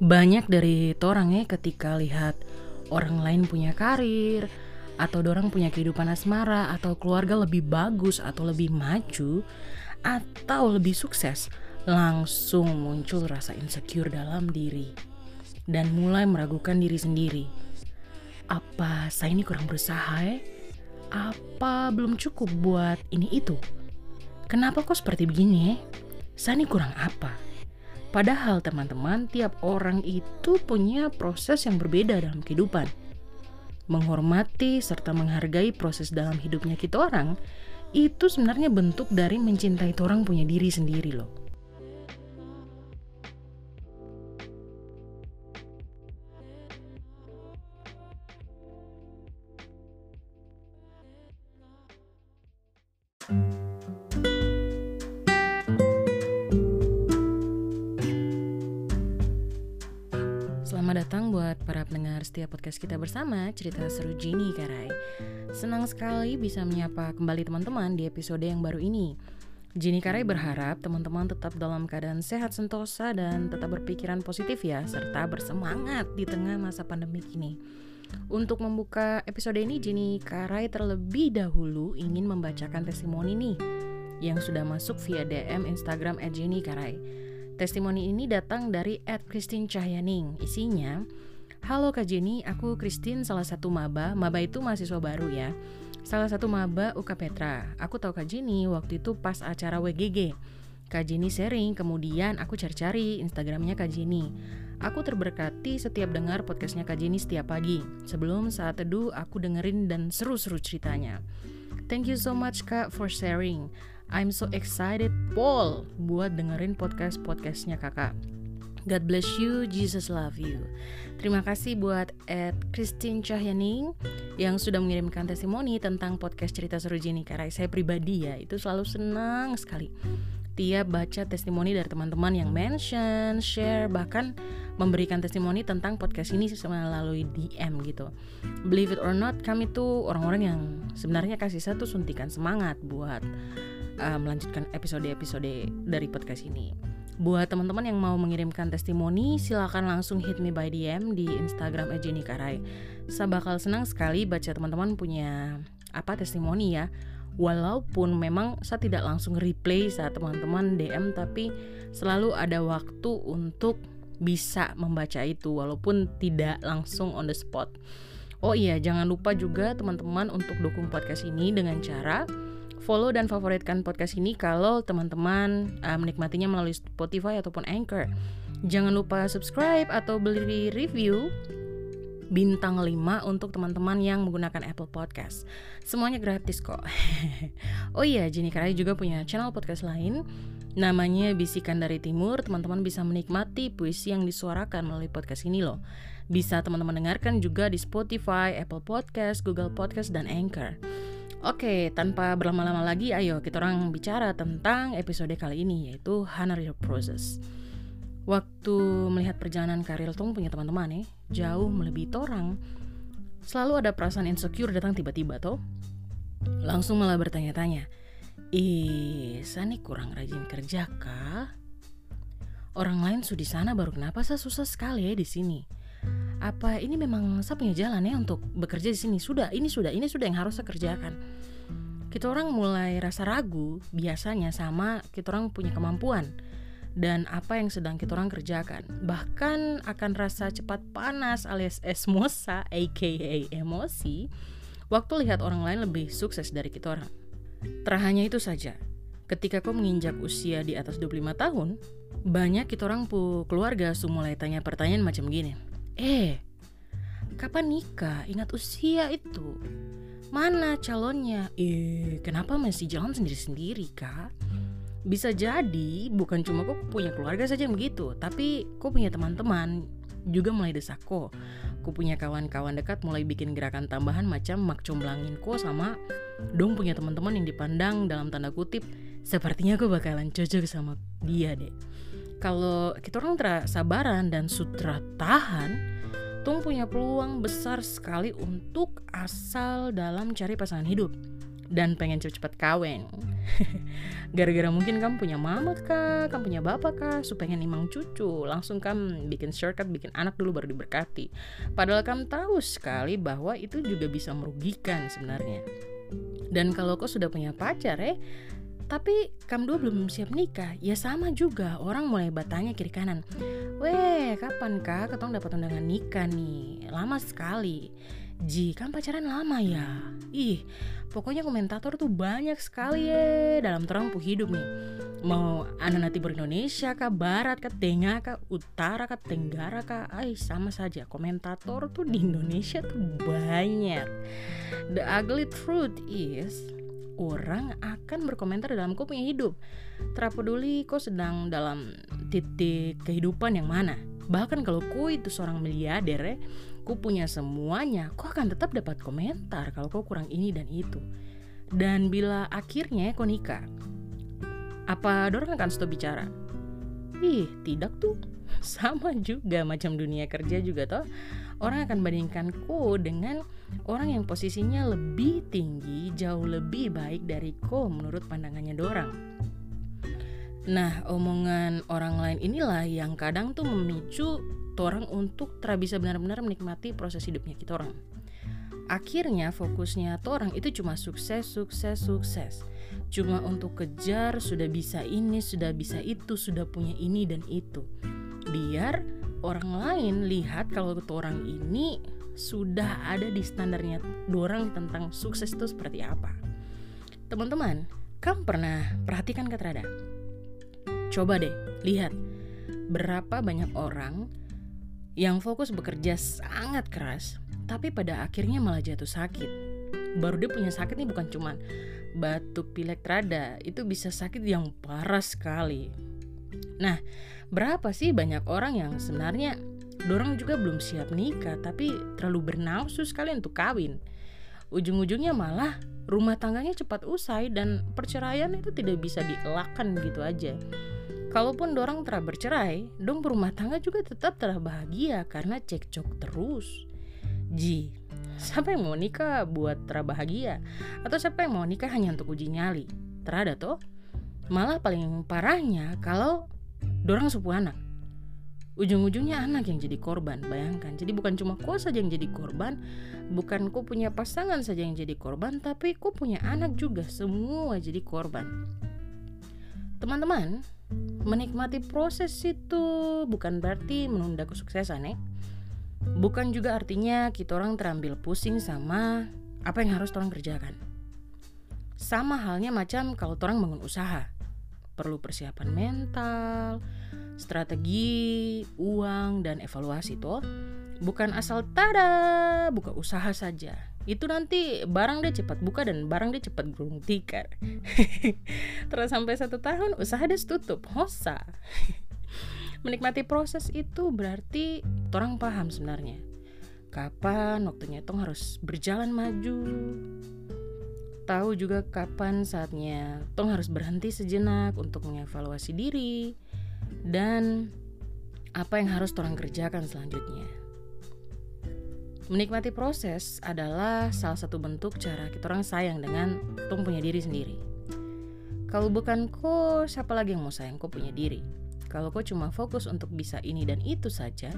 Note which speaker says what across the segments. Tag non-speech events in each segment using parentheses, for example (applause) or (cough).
Speaker 1: Banyak dari orang ya ketika lihat orang lain punya karir atau orang punya kehidupan asmara atau keluarga lebih bagus atau lebih maju atau lebih sukses, langsung muncul rasa insecure dalam diri dan mulai meragukan diri sendiri. Apa saya ini kurang berusaha ya? Apa belum cukup buat ini itu? Kenapa kok seperti begini ya? Saya ini kurang apa? Padahal teman-teman, tiap orang itu punya proses yang berbeda dalam kehidupan. Menghormati serta menghargai proses dalam hidupnya kita orang, itu sebenarnya bentuk dari mencintai orang punya diri sendiri loh. Selamat datang buat para pendengar setiap podcast kita bersama Cerita Seru Jini Karai. Senang sekali bisa menyapa kembali teman-teman di episode yang baru ini. Jini Karai berharap teman-teman tetap dalam keadaan sehat sentosa dan tetap berpikiran positif ya Serta bersemangat di tengah masa pandemi ini. Untuk membuka episode ini Jini Karai terlebih dahulu ingin membacakan testimoni nih Yang sudah masuk via DM Instagram Jini Karai Testimoni ini datang dari Ed Christine Cahyaning. Isinya, Halo Kak Jenny, aku Christine salah satu maba. Maba itu mahasiswa baru ya. Salah satu maba UK Petra. Aku tahu Kak Jenny waktu itu pas acara WGG. Kak Jenny sharing, kemudian aku cari-cari Instagramnya Kak Jenny. Aku terberkati setiap dengar podcastnya Kak Jenny setiap pagi. Sebelum saat teduh, aku dengerin dan seru-seru ceritanya. Thank you so much Kak for sharing. I'm so excited Paul buat dengerin podcast-podcastnya kakak. God bless you, Jesus love you. Terima kasih buat Ed Christine Cahyaning yang sudah mengirimkan testimoni tentang podcast cerita seru Jenny Karai. Saya pribadi ya, itu selalu senang sekali. Tiap baca testimoni dari teman-teman yang mention, share, bahkan memberikan testimoni tentang podcast ini melalui DM gitu. Believe it or not, kami tuh orang-orang yang sebenarnya kasih satu suntikan semangat buat uh, melanjutkan episode-episode dari podcast ini. Buat teman-teman yang mau mengirimkan testimoni, silakan langsung hit me by DM di Instagram Ejeni Karai. Saya bakal senang sekali baca teman-teman punya apa testimoni ya. Walaupun memang saya tidak langsung replay saat teman-teman DM, tapi selalu ada waktu untuk bisa membaca itu walaupun tidak langsung on the spot. Oh iya, jangan lupa juga teman-teman untuk dukung podcast ini dengan cara follow dan favoritkan podcast ini kalau teman-teman uh, menikmatinya melalui Spotify ataupun Anchor. Jangan lupa subscribe atau beli review bintang 5 untuk teman-teman yang menggunakan Apple Podcast. Semuanya gratis kok. (laughs) oh iya, Jenny Karai juga punya channel podcast lain namanya Bisikan dari Timur. Teman-teman bisa menikmati puisi yang disuarakan melalui podcast ini loh. Bisa teman-teman dengarkan juga di Spotify, Apple Podcast, Google Podcast, dan Anchor. Oke, tanpa berlama-lama lagi, ayo kita orang bicara tentang episode kali ini yaitu Your Process. Waktu melihat perjalanan karir Tong punya teman-teman nih, jauh melebihi orang, selalu ada perasaan insecure datang tiba-tiba toh. Langsung malah bertanya-tanya, ih, Sani kurang rajin kerja kah? Orang lain sudah di sana baru kenapa saya susah sekali ya di sini apa ini memang saya punya jalan ya untuk bekerja di sini. Sudah ini sudah ini sudah yang harus saya kerjakan. Kita orang mulai rasa ragu biasanya sama kita orang punya kemampuan dan apa yang sedang kita orang kerjakan. Bahkan akan rasa cepat panas alias esmosa aka emosi waktu lihat orang lain lebih sukses dari kita orang. Terhanya itu saja. Ketika kau menginjak usia di atas 25 tahun banyak kita orang pu keluarga su mulai tanya pertanyaan macam gini Eh, kapan nikah? Ingat usia itu. Mana calonnya? Eh, kenapa masih jalan sendiri-sendiri, Kak? Bisa jadi bukan cuma kok punya keluarga saja yang begitu, tapi kok punya teman-teman juga mulai desak kok. Ku punya kawan-kawan dekat mulai bikin gerakan tambahan macam mak comblangin kok sama dong punya teman-teman yang dipandang dalam tanda kutip sepertinya aku bakalan cocok sama dia deh kalau kita orang sabaran dan sutra tahan Tung punya peluang besar sekali untuk asal dalam cari pasangan hidup. dan pengen cepet-cepet kawin. (laughs) Gara-gara mungkin kamu punya mama kah, kamu punya bapak kah, supaya pengen imang cucu, langsung kamu bikin shortcut, bikin anak dulu baru diberkati. Padahal kamu tahu sekali bahwa itu juga bisa merugikan sebenarnya. Dan kalau kau sudah punya pacar eh, tapi kamu dua belum siap nikah, ya sama juga. Orang mulai bertanya kiri kanan. Weh, kapan kak ketong dapat undangan nikah nih? Lama sekali. Ji, kan pacaran lama ya? Ih, pokoknya komentator tuh banyak sekali ya dalam terang hidup nih. Mau anak nanti Indonesia kah, barat kah, tengah kah, utara kah, tenggara kah, ay sama saja. Komentator tuh di Indonesia tuh banyak. The ugly truth is, orang akan berkomentar dalam kau punya hidup. Terpeduli kau sedang dalam titik kehidupan yang mana. Bahkan kalau kau itu seorang miliarder ya, ku punya semuanya, kau akan tetap dapat komentar kalau kau kurang ini dan itu. Dan bila akhirnya kau nikah, apa dorong akan stop bicara? Ih, tidak tuh. (laughs) Sama juga macam dunia kerja juga toh. Orang akan bandingkan ku dengan orang yang posisinya lebih tinggi, jauh lebih baik dari ko menurut pandangannya dorang. Nah, omongan orang lain inilah yang kadang tuh memicu orang untuk bisa benar-benar menikmati proses hidupnya kita orang. Akhirnya fokusnya orang itu cuma sukses, sukses, sukses. Cuma untuk kejar sudah bisa ini, sudah bisa itu, sudah punya ini dan itu. Biar orang lain lihat kalau orang ini sudah ada di standarnya dorang tentang sukses itu seperti apa. Teman-teman, kamu pernah perhatikan kata Rada? Coba deh, lihat berapa banyak orang yang fokus bekerja sangat keras, tapi pada akhirnya malah jatuh sakit. Baru dia punya sakit nih bukan cuman batuk pilek rada, itu bisa sakit yang parah sekali. Nah, berapa sih banyak orang yang sebenarnya dorong juga belum siap nikah, tapi terlalu bernafsu sekali untuk kawin. Ujung-ujungnya malah rumah tangganya cepat usai dan perceraian itu tidak bisa dielakkan gitu aja. Kalaupun dorang telah bercerai, dong berumah tangga juga tetap telah bahagia karena cekcok terus. Ji, siapa yang mau nikah buat terbahagia? Atau siapa yang mau nikah hanya untuk uji nyali? Terada toh? Malah paling parahnya kalau dorang sepupu anak. Ujung-ujungnya anak yang jadi korban, bayangkan. Jadi bukan cuma kau saja yang jadi korban, bukan kau punya pasangan saja yang jadi korban, tapi kau punya anak juga, semua jadi korban. Teman-teman, menikmati proses itu bukan berarti menunda kesuksesan ya. Bukan juga artinya kita orang terambil pusing sama apa yang harus orang kerjakan. Sama halnya macam kalau orang bangun usaha. Perlu persiapan mental, strategi, uang, dan evaluasi toh. Bukan asal tada buka usaha saja itu nanti barang dia cepat buka dan barang dia cepat gulung tikar (laughs) terus sampai satu tahun usaha dia tutup hosa (laughs) menikmati proses itu berarti orang paham sebenarnya kapan waktunya tong harus berjalan maju tahu juga kapan saatnya tong harus berhenti sejenak untuk mengevaluasi diri dan apa yang harus orang kerjakan selanjutnya Menikmati proses adalah salah satu bentuk cara kita orang sayang dengan tung punya diri sendiri. Kalau bukan kok, siapa lagi yang mau sayang kok punya diri? Kalau kok cuma fokus untuk bisa ini dan itu saja,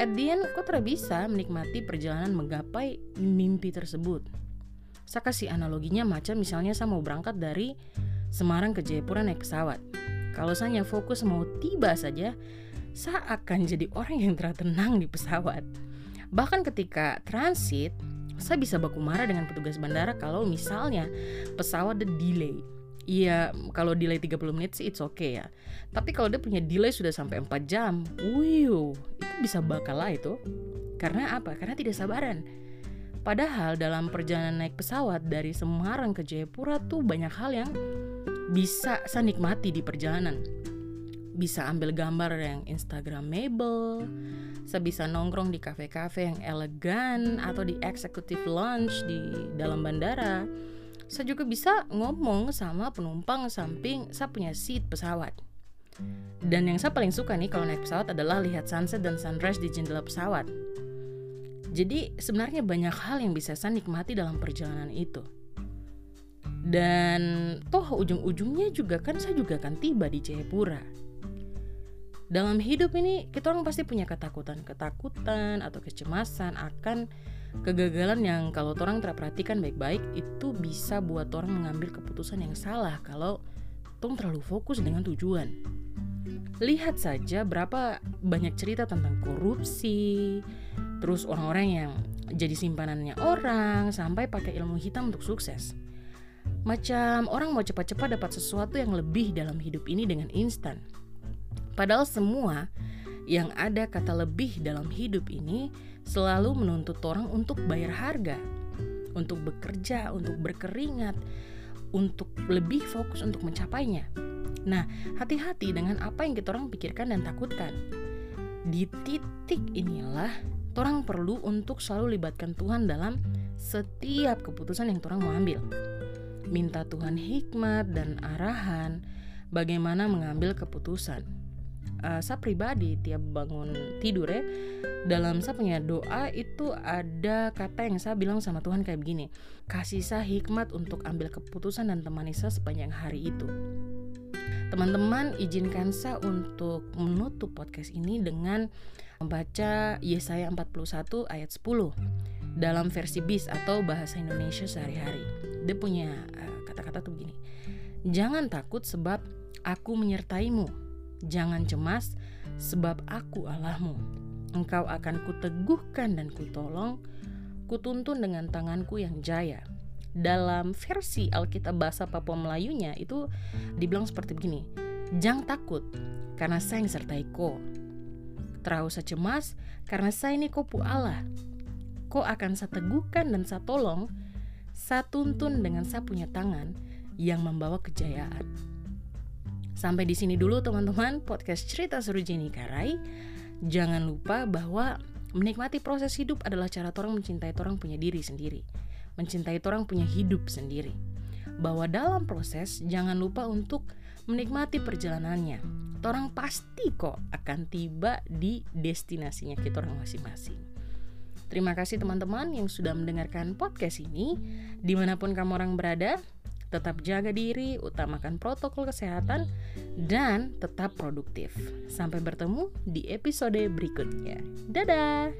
Speaker 1: at the end kok tidak bisa menikmati perjalanan menggapai mimpi tersebut. Saya kasih analoginya macam misalnya saya mau berangkat dari Semarang ke Jayapura naik pesawat. Kalau saya fokus mau tiba saja, saya akan jadi orang yang tenang di pesawat. Bahkan ketika transit, saya bisa baku marah dengan petugas bandara kalau misalnya pesawat ada delay. Iya, kalau delay 30 menit sih it's okay ya. Tapi kalau dia punya delay sudah sampai 4 jam, wiu, itu bisa bakal lah itu. Karena apa? Karena tidak sabaran. Padahal dalam perjalanan naik pesawat dari Semarang ke Jayapura tuh banyak hal yang bisa saya nikmati di perjalanan bisa ambil gambar yang instagramable saya bisa nongkrong di kafe-kafe yang elegan atau di executive lounge di dalam bandara saya juga bisa ngomong sama penumpang samping saya punya seat pesawat. Dan yang saya paling suka nih kalau naik pesawat adalah lihat sunset dan sunrise di jendela pesawat. Jadi sebenarnya banyak hal yang bisa saya nikmati dalam perjalanan itu. Dan toh ujung-ujungnya juga kan saya juga akan tiba di Jayapura. Dalam hidup ini kita orang pasti punya ketakutan-ketakutan atau kecemasan akan kegagalan yang kalau orang terperhatikan baik-baik itu bisa buat orang mengambil keputusan yang salah kalau tong terlalu fokus dengan tujuan. Lihat saja berapa banyak cerita tentang korupsi, terus orang-orang yang jadi simpanannya orang sampai pakai ilmu hitam untuk sukses. Macam orang mau cepat-cepat dapat sesuatu yang lebih dalam hidup ini dengan instan. Padahal semua yang ada kata lebih dalam hidup ini selalu menuntut orang untuk bayar harga, untuk bekerja, untuk berkeringat, untuk lebih fokus untuk mencapainya. Nah, hati-hati dengan apa yang kita orang pikirkan dan takutkan. Di titik inilah orang perlu untuk selalu libatkan Tuhan dalam setiap keputusan yang orang mau ambil. Minta Tuhan hikmat dan arahan bagaimana mengambil keputusan uh, saya pribadi tiap bangun tidur ya dalam saya punya doa itu ada kata yang saya bilang sama Tuhan kayak begini kasih saya hikmat untuk ambil keputusan dan temani saya sepanjang hari itu. Teman-teman izinkan saya untuk menutup podcast ini dengan membaca Yesaya 41 ayat 10 dalam versi BIS atau bahasa Indonesia sehari-hari. Dia punya eh, kata-kata uh, tuh begini jangan takut sebab aku menyertaimu Jangan cemas, sebab aku Allahmu. Engkau akan kuteguhkan dan kutolong, kutuntun dengan tanganku yang jaya. Dalam versi Alkitab bahasa Papua Melayunya itu dibilang seperti begini. Jangan takut, karena saya yang sertai ko. Terau usah cemas, karena saya ini kopu Allah. Ko akan saya dan saya tolong, dengan saya punya tangan yang membawa kejayaan. Sampai di sini dulu teman-teman podcast cerita seru Jenny Karai. Jangan lupa bahwa menikmati proses hidup adalah cara orang mencintai orang punya diri sendiri. Mencintai orang punya hidup sendiri. Bahwa dalam proses jangan lupa untuk menikmati perjalanannya. Orang pasti kok akan tiba di destinasinya kita orang masing-masing. Terima kasih teman-teman yang sudah mendengarkan podcast ini. Di mana pun kamu orang berada, Tetap jaga diri, utamakan protokol kesehatan, dan tetap produktif. Sampai bertemu di episode berikutnya. Dadah!